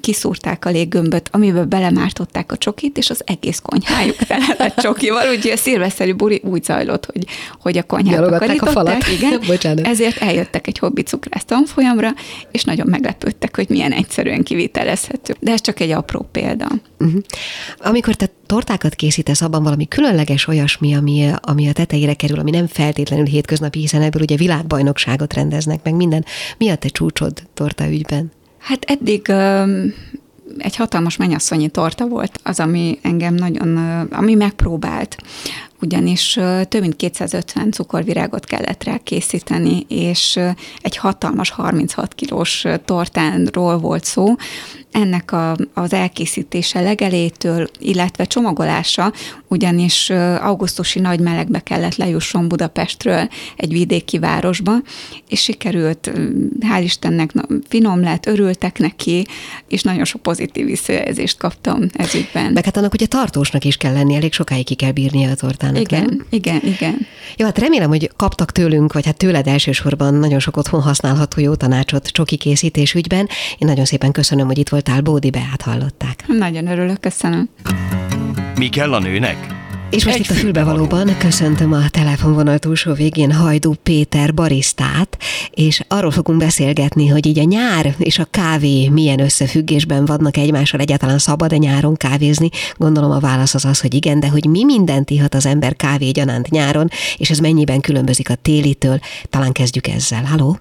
kiszúrták a léggömböt, amiben belemártották a csokit, és az egész konyhájuk tele lett csokival, úgyhogy a szilveszteri buri úgy zajlott, hogy, hogy a konyhát a falat. Igen, Bocsánat. ezért eljöttek egy hobbi cukrász tanfolyamra, és nagyon meglepődtek, hogy milyen egyszerűen kivitelezhető. De ez csak egy apró példa. Uh-huh. Amikor te tortákat készítesz, abban valami különleges olyasmi, ami, ami a tetejére kerül, ami nem feltétlenül hétköznapi, hiszen ebből ugye világbajnokságot rendeznek, meg minden. Mi a te csúcsod torta ügyben? Hát eddig um, egy hatalmas mennyasszonyi torta volt az, ami engem nagyon, ami megpróbált ugyanis több mint 250 cukorvirágot kellett rá készíteni, és egy hatalmas 36 kilós tortánról volt szó. Ennek a, az elkészítése legelétől, illetve csomagolása, ugyanis augusztusi nagy melegbe kellett lejusson Budapestről egy vidéki városba, és sikerült, hál' Istennek finom lett, örültek neki, és nagyon sok pozitív visszajelzést kaptam ezügyben. Meg hát annak ugye tartósnak is kell lenni, elég sokáig ki kell bírni a tortának igen, nem? Igen, igen. Jó, hát remélem, hogy kaptak tőlünk, vagy hát tőled elsősorban nagyon sok otthon használható jó tanácsot csoki készítés ügyben. Én nagyon szépen köszönöm, hogy itt voltál, Bódi Beát hallották. Nagyon örülök, köszönöm. Mi kell a nőnek? És most Egy itt a fülbevalóban köszöntöm a telefonvonal túlsó végén Hajdú Péter barisztát, és arról fogunk beszélgetni, hogy így a nyár és a kávé milyen összefüggésben vannak egymással, egyáltalán szabad-e nyáron kávézni? Gondolom a válasz az az, hogy igen, de hogy mi mindent ihat az ember kávé gyanánt nyáron, és ez mennyiben különbözik a télitől? Talán kezdjük ezzel. Halló?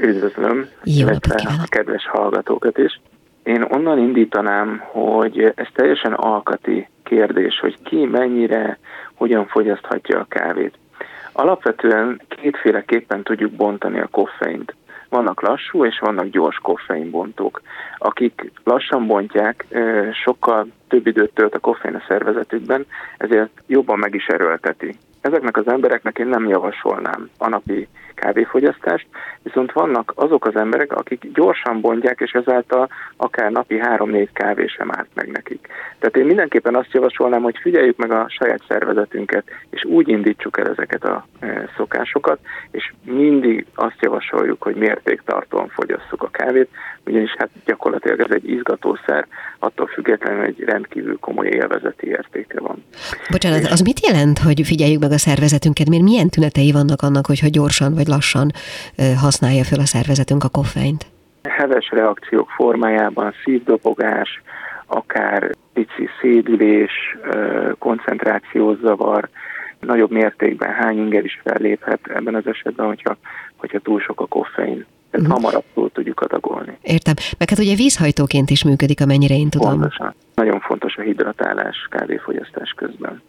Üdvözlöm, Jó a kedves hallgatókat is. Én onnan indítanám, hogy ez teljesen alkati kérdés, hogy ki mennyire, hogyan fogyaszthatja a kávét. Alapvetően kétféleképpen tudjuk bontani a koffeint. vannak lassú és vannak gyors koffeinbontók. Akik lassan bontják, sokkal több időt tölt a koffein a szervezetükben, ezért jobban meg is erőlteti. Ezeknek az embereknek én nem javasolnám a napi kávéfogyasztást, viszont vannak azok az emberek, akik gyorsan bontják, és ezáltal akár napi 3-4 kávé sem árt meg nekik. Tehát én mindenképpen azt javasolnám, hogy figyeljük meg a saját szervezetünket, és úgy indítsuk el ezeket a e, szokásokat, és mindig azt javasoljuk, hogy mértéktartóan fogyasszuk a kávét, ugyanis hát gyakorlatilag ez egy izgatószer, attól függetlenül egy rendkívül komoly élvezeti értéke van. Bocsánat, az mit jelent, hogy figyeljük meg a szervezetünket? Miért milyen tünetei vannak annak, hogyha gyorsan vagy lassan használja fel a szervezetünk a koffeint? Heves reakciók formájában szívdobogás, akár pici szédülés, koncentrációzavar, nagyobb mértékben hány inger is felléphet ebben az esetben, hogyha, hogyha túl sok a koffein. Ezt uh-huh. hamarabb túl tudjuk adagolni. Értem. Meg hát ugye vízhajtóként is működik, amennyire én tudom. Pontosan. Nagyon fontos a hidratálás kávéfogyasztás közben.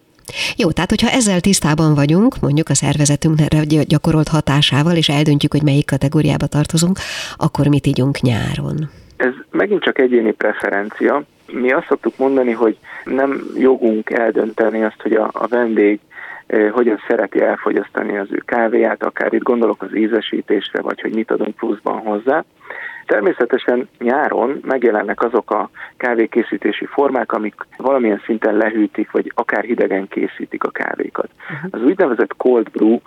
Jó, tehát hogyha ezzel tisztában vagyunk, mondjuk a szervezetünkre gyakorolt hatásával, és eldöntjük, hogy melyik kategóriába tartozunk, akkor mit ígyunk nyáron? Ez megint csak egyéni preferencia. Mi azt szoktuk mondani, hogy nem jogunk eldönteni azt, hogy a, a vendég eh, hogyan szereti elfogyasztani az ő kávéját, akár itt gondolok az ízesítésre, vagy hogy mit adunk pluszban hozzá. Természetesen nyáron megjelennek azok a kávékészítési formák, amik valamilyen szinten lehűtik, vagy akár hidegen készítik a kávékat. Uh-huh. Az úgynevezett cold brew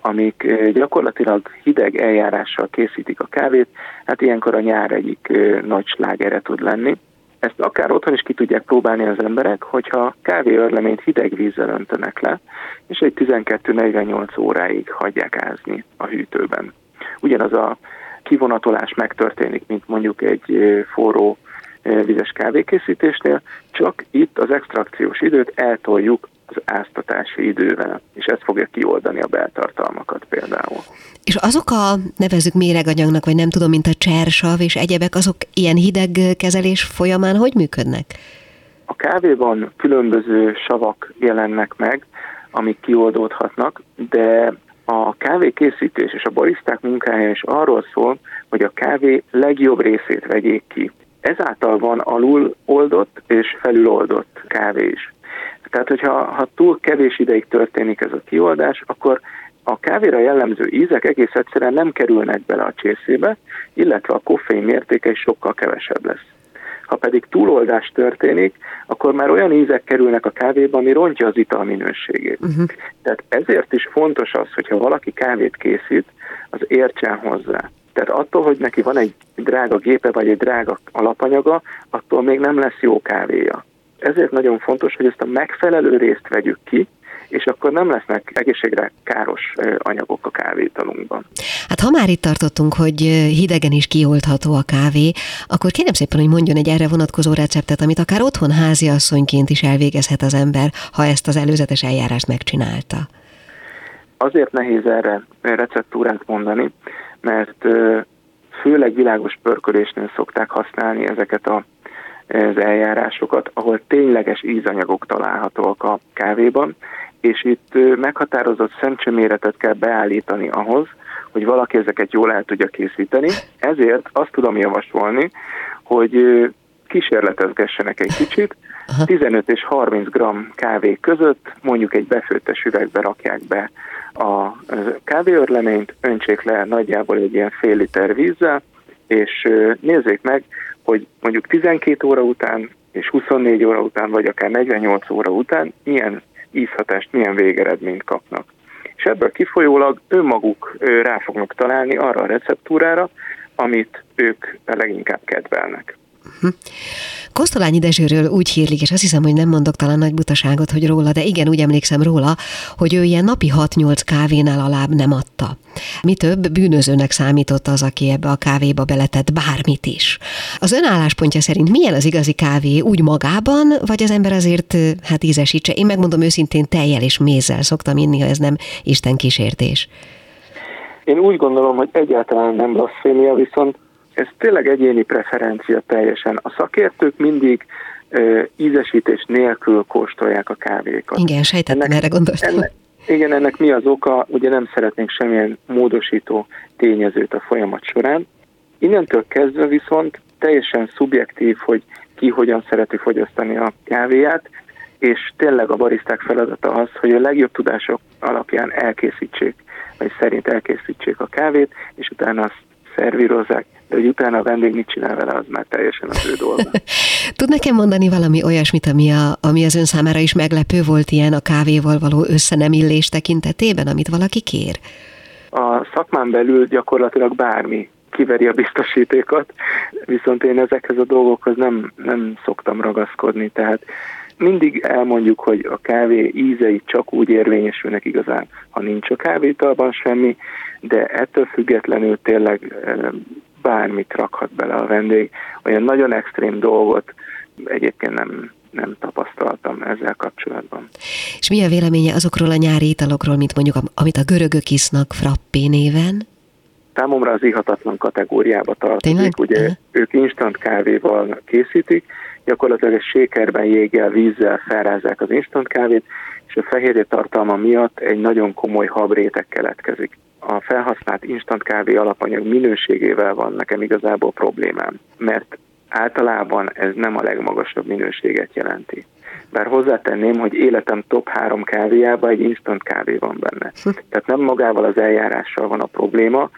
amik eh, gyakorlatilag hideg eljárással készítik a kávét, hát ilyenkor a nyár egyik eh, nagy slágere tud lenni. Ezt akár otthon is ki tudják próbálni az emberek, hogyha kávéörleményt hideg vízzel öntenek le, és egy 12-48 óráig hagyják ázni a hűtőben. Ugyanaz a kivonatolás megtörténik, mint mondjuk egy forró vizes kávékészítésnél, csak itt az extrakciós időt eltoljuk az áztatási idővel, és ez fogja kioldani a beltartalmakat például. És azok a, nevezük méreganyagnak, vagy nem tudom, mint a csersav és egyebek, azok ilyen hideg kezelés folyamán hogy működnek? A kávéban különböző savak jelennek meg, amik kioldódhatnak, de a kávékészítés és a bariszták munkája is arról szól, hogy a kávé legjobb részét vegyék ki. Ezáltal van alul oldott és felül oldott kávé is. Tehát, hogyha ha túl kevés ideig történik ez a kioldás, akkor a kávéra jellemző ízek egész egyszerűen nem kerülnek bele a csészébe, illetve a koffein mértéke is sokkal kevesebb lesz. Ha pedig túloldás történik, akkor már olyan ízek kerülnek a kávéba, ami rontja az ital minőségét. Uh-huh. Tehát ezért is fontos az, hogyha valaki kávét készít, az értsen hozzá. Tehát attól, hogy neki van egy drága gépe vagy egy drága alapanyaga, attól még nem lesz jó kávéja. Ezért nagyon fontos, hogy ezt a megfelelő részt vegyük ki, és akkor nem lesznek egészségre káros anyagok a kávétalunkban. Hát ha már itt tartottunk, hogy hidegen is kioldható a kávé, akkor kérem szépen, hogy mondjon egy erre vonatkozó receptet, amit akár otthon háziasszonyként is elvégezhet az ember, ha ezt az előzetes eljárást megcsinálta. Azért nehéz erre receptúrát mondani, mert főleg világos pörkölésnél szokták használni ezeket a az eljárásokat, ahol tényleges ízanyagok találhatóak a kávéban, és itt meghatározott szemcsőméretet kell beállítani ahhoz, hogy valaki ezeket jól el tudja készíteni. Ezért azt tudom javasolni, hogy kísérletezgessenek egy kicsit, 15 és 30 g kávé között mondjuk egy befőttes üvegbe rakják be a kávéörleményt, öntsék le nagyjából egy ilyen fél liter vízzel, és nézzék meg, hogy mondjuk 12 óra után és 24 óra után, vagy akár 48 óra után milyen ízhatást, milyen végeredményt kapnak. És ebből kifolyólag önmaguk rá fognak találni arra a receptúrára, amit ők leginkább kedvelnek. Hm. Kosztolányi Dezsőről úgy hírlik, és azt hiszem, hogy nem mondok talán nagy butaságot, hogy róla, de igen, úgy emlékszem róla, hogy ő ilyen napi 6-8 kávénál alább nem adta. Mi több, bűnözőnek számított az, aki ebbe a kávéba beletett bármit is. Az ön álláspontja szerint milyen az igazi kávé úgy magában, vagy az ember azért hát ízesítse? Én megmondom őszintén, tejjel és mézzel szoktam inni, ha ez nem Isten kísértés. Én úgy gondolom, hogy egyáltalán nem blasfémia, viszont ez tényleg egyéni preferencia teljesen. A szakértők mindig uh, ízesítés nélkül kóstolják a kávékat. Igen, sejtettem, ennek, erre gondoltam. Ennek, Igen, ennek mi az oka? Ugye nem szeretnénk semmilyen módosító tényezőt a folyamat során. Innentől kezdve viszont teljesen szubjektív, hogy ki hogyan szereti fogyasztani a kávéját, és tényleg a bariszták feladata az, hogy a legjobb tudások alapján elkészítsék, vagy szerint elkészítsék a kávét, és utána azt szervírozzák, de hogy utána a vendég mit csinál vele, az már teljesen az ő dolga. Tud nekem mondani valami olyasmit, ami, a, ami az ön számára is meglepő volt ilyen a kávéval való összenemillés tekintetében, amit valaki kér? A szakmán belül gyakorlatilag bármi kiveri a biztosítékot, viszont én ezekhez a dolgokhoz nem, nem szoktam ragaszkodni, tehát mindig elmondjuk, hogy a kávé ízei csak úgy érvényesülnek igazán, ha nincs a kávétalban semmi, de ettől függetlenül tényleg bármit rakhat bele a vendég. Olyan nagyon extrém dolgot egyébként nem, nem tapasztaltam ezzel kapcsolatban. És mi a véleménye azokról a nyári italokról, mint mondjuk amit a görögök isznak frappé néven? Számomra az ihatatlan kategóriába tartozik. Tényleg? Ugye Aha. ők instant kávéval készítik, gyakorlatilag egy sékerben, jéggel, vízzel felrázzák az instant kávét, és a fehérje tartalma miatt egy nagyon komoly habréteg keletkezik. A felhasznált instant kávé alapanyag minőségével van nekem igazából problémám, mert általában ez nem a legmagasabb minőséget jelenti. Bár hozzátenném, hogy életem top három kávéjában egy instant kávé van benne. Tehát nem magával az eljárással van a probléma,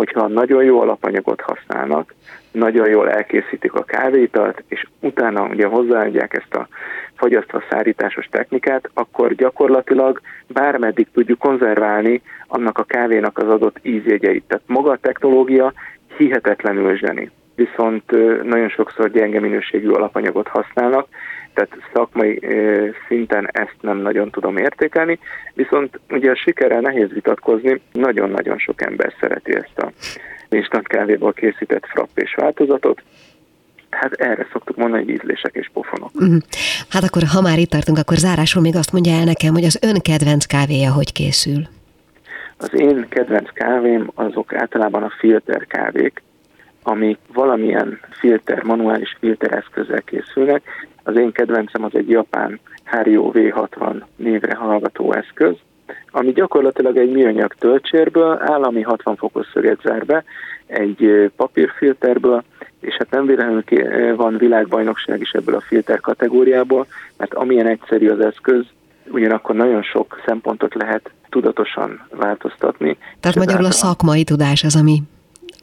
hogyha nagyon jó alapanyagot használnak, nagyon jól elkészítik a kávéitalt, és utána ugye hozzáadják ezt a fagyasztva szárításos technikát, akkor gyakorlatilag bármeddig tudjuk konzerválni annak a kávénak az adott ízjegyeit. Tehát maga a technológia hihetetlenül zseni. Viszont nagyon sokszor gyenge minőségű alapanyagot használnak, tehát szakmai szinten ezt nem nagyon tudom értékelni, viszont ugye a sikerrel nehéz vitatkozni, nagyon-nagyon sok ember szereti ezt a instant kávéból készített frappés változatot, Hát erre szoktuk mondani, hogy ízlések és pofonok. Mhm. Hát akkor, ha már itt tartunk, akkor zárásul még azt mondja el nekem, hogy az ön kedvenc kávéja hogy készül? Az én kedvenc kávém azok általában a filter kávék, amik valamilyen filter, manuális filter eszközzel készülnek. Az én kedvencem az egy japán Hario V60 névre hallgató eszköz, ami gyakorlatilag egy műanyag töltsérből, állami 60 fokos szöget zár be, egy papírfilterből, és hát nem véletlenül van világbajnokság is ebből a filter kategóriából, mert amilyen egyszerű az eszköz, ugyanakkor nagyon sok szempontot lehet tudatosan változtatni. Tehát magyarul a szakmai tudás az, ami,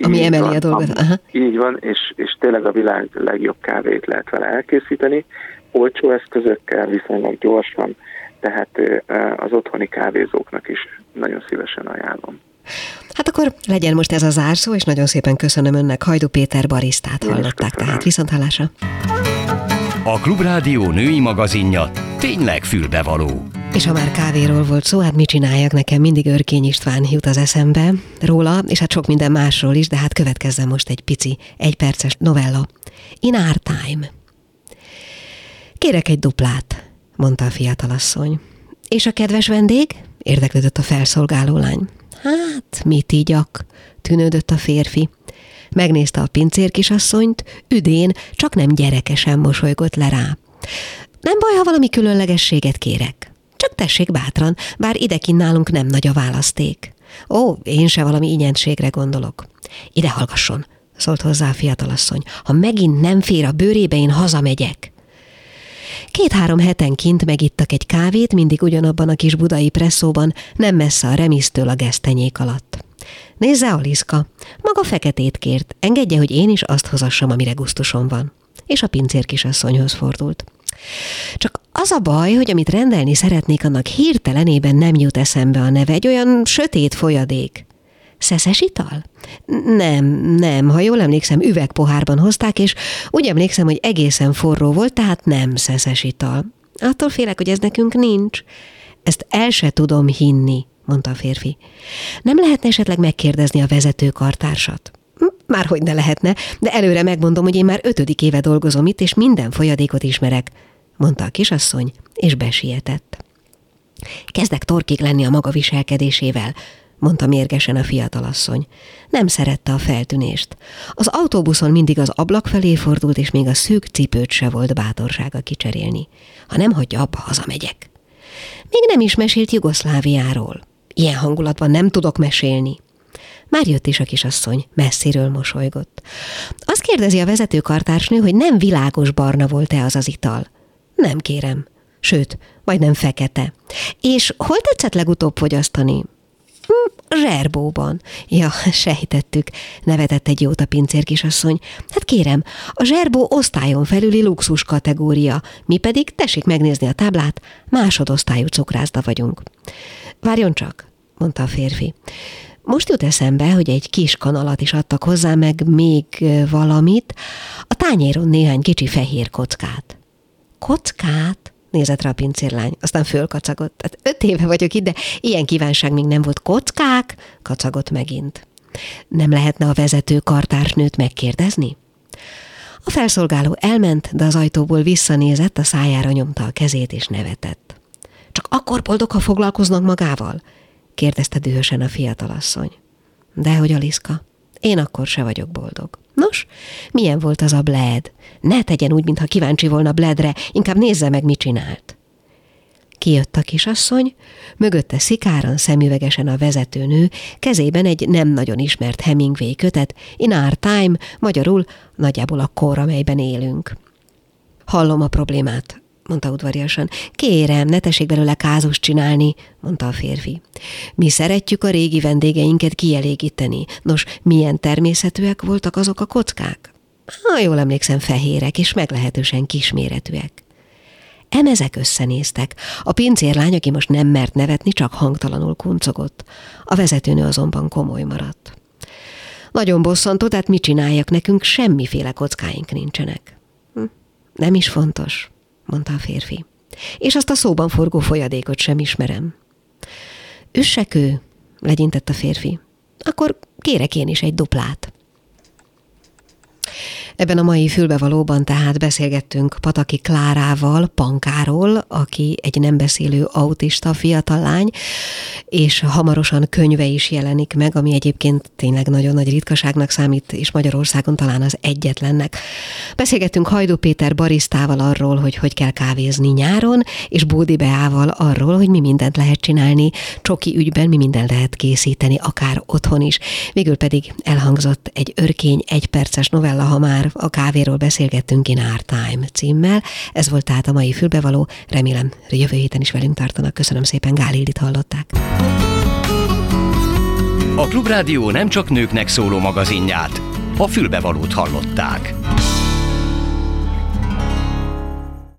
ami emeli van, a dolgot. Aha. Így van, és, és tényleg a világ legjobb kávét lehet vele elkészíteni, olcsó eszközökkel, viszonylag gyorsan, tehát az otthoni kávézóknak is nagyon szívesen ajánlom. Hát akkor legyen most ez a zárszó, és nagyon szépen köszönöm önnek. Hajdu Péter barisztát hallották, tehát viszont hallásra. A Klubrádió női magazinja tényleg fülbevaló. És ha már kávéról volt szó, hát mit csináljak nekem? Mindig Örkény István jut az eszembe róla, és hát sok minden másról is, de hát következzen most egy pici, egyperces novella. In our time. Kérek egy duplát, mondta a fiatalasszony. És a kedves vendég? Érdeklődött a felszolgáló lány. Hát, mit ígyak? Tűnődött a férfi. Megnézte a pincér kisasszonyt, üdén, csak nem gyerekesen mosolygott le rá. Nem baj, ha valami különlegességet kérek. Csak tessék bátran, bár idekin nálunk nem nagy a választék. Ó, én se valami ingyenségre gondolok. Ide hallgasson, szólt hozzá a fiatalasszony. Ha megint nem fér a bőrébe, én hazamegyek. Két-három hetenként megittak egy kávét, mindig ugyanabban a kis budai presszóban, nem messze a remisztől a gesztenyék alatt. Nézze, Aliszka, maga feketét kért, engedje, hogy én is azt hozassam, amire gusztusom van. És a pincér kisasszonyhoz fordult. Csak az a baj, hogy amit rendelni szeretnék, annak hirtelenében nem jut eszembe a neve, egy olyan sötét folyadék. Szeszes ital? Nem, nem, ha jól emlékszem, üvegpohárban hozták, és úgy emlékszem, hogy egészen forró volt, tehát nem szeszes ital. Attól félek, hogy ez nekünk nincs. Ezt el se tudom hinni, mondta a férfi. Nem lehetne esetleg megkérdezni a vezetőkartársat? Hm, már hogy ne lehetne, de előre megmondom, hogy én már ötödik éve dolgozom itt, és minden folyadékot ismerek, mondta a kisasszony, és besietett. Kezdek torkig lenni a maga viselkedésével, mondta mérgesen a fiatalasszony. Nem szerette a feltűnést. Az autóbuszon mindig az ablak felé fordult, és még a szűk cipőt se volt bátorsága kicserélni. Ha nem hagyja abba, hazamegyek. Még nem is mesélt Jugoszláviáról. Ilyen hangulatban nem tudok mesélni. Már jött is a kisasszony, messziről mosolygott. Azt kérdezi a vezetőkartársnő, hogy nem világos barna volt-e az az ital. Nem kérem. Sőt, majdnem fekete. És hol tetszett legutóbb fogyasztani? Hm, zserbóban. Ja, sejtettük, nevetett egy jóta pincér kisasszony. Hát kérem, a zserbó osztályon felüli luxus kategória, mi pedig, tessék megnézni a táblát, másodosztályú cukrászda vagyunk. Várjon csak, mondta a férfi. Most jut eszembe, hogy egy kis kanalat is adtak hozzá, meg még valamit, a tányéron néhány kicsi fehér kockát. Kockát? Nézett rá a pincérlány, aztán fölkacagott. Tehát öt éve vagyok itt, de ilyen kívánság még nem volt. Kockák? Kacagott megint. Nem lehetne a vezető kartársnőt megkérdezni? A felszolgáló elment, de az ajtóból visszanézett, a szájára nyomta a kezét és nevetett. Csak akkor boldog, ha foglalkoznak magával? kérdezte dühösen a fiatalasszony. Dehogy, Aliszka, én akkor se vagyok boldog. Nos, milyen volt az a Bled? Ne tegyen úgy, mintha kíváncsi volna Bledre, inkább nézze meg, mit csinált. Kijött a kisasszony, mögötte szikáran szemüvegesen a vezetőnő, kezében egy nem nagyon ismert Hemingway kötet, in our time, magyarul nagyjából a kor, amelyben élünk. Hallom a problémát, mondta udvariasan. Kérem, ne tessék belőle kázus csinálni, mondta a férfi. Mi szeretjük a régi vendégeinket kielégíteni. Nos, milyen természetűek voltak azok a kockák? Ha jól emlékszem, fehérek és meglehetősen kisméretűek. Emezek összenéztek. A pincérlány, aki most nem mert nevetni, csak hangtalanul kuncogott. A vezetőnő azonban komoly maradt. Nagyon bosszantó, tehát mit csináljak nekünk, semmiféle kockáink nincsenek. Hm, nem is fontos mondta a férfi. És azt a szóban forgó folyadékot sem ismerem. Üssek ő, legyintett a férfi. Akkor kérek én is egy duplát. Ebben a mai fülbevalóban tehát beszélgettünk Pataki Klárával, Pankáról, aki egy nem beszélő autista fiatal lány, és hamarosan könyve is jelenik meg, ami egyébként tényleg nagyon nagy ritkaságnak számít, és Magyarországon talán az egyetlennek. Beszélgettünk Hajdú Péter barisztával arról, hogy hogy kell kávézni nyáron, és Bódi Beával arról, hogy mi mindent lehet csinálni, csoki ügyben mi mindent lehet készíteni, akár otthon is. Végül pedig elhangzott egy örkény egyperces novella, ha már a kávéról beszélgettünk in Our Time címmel. Ez volt tehát a mai fülbevaló. Remélem, jövő héten is velünk tartanak. Köszönöm szépen, Gál Ildit hallották. A Klubrádió nem csak nőknek szóló magazinját, a fülbevalót hallották.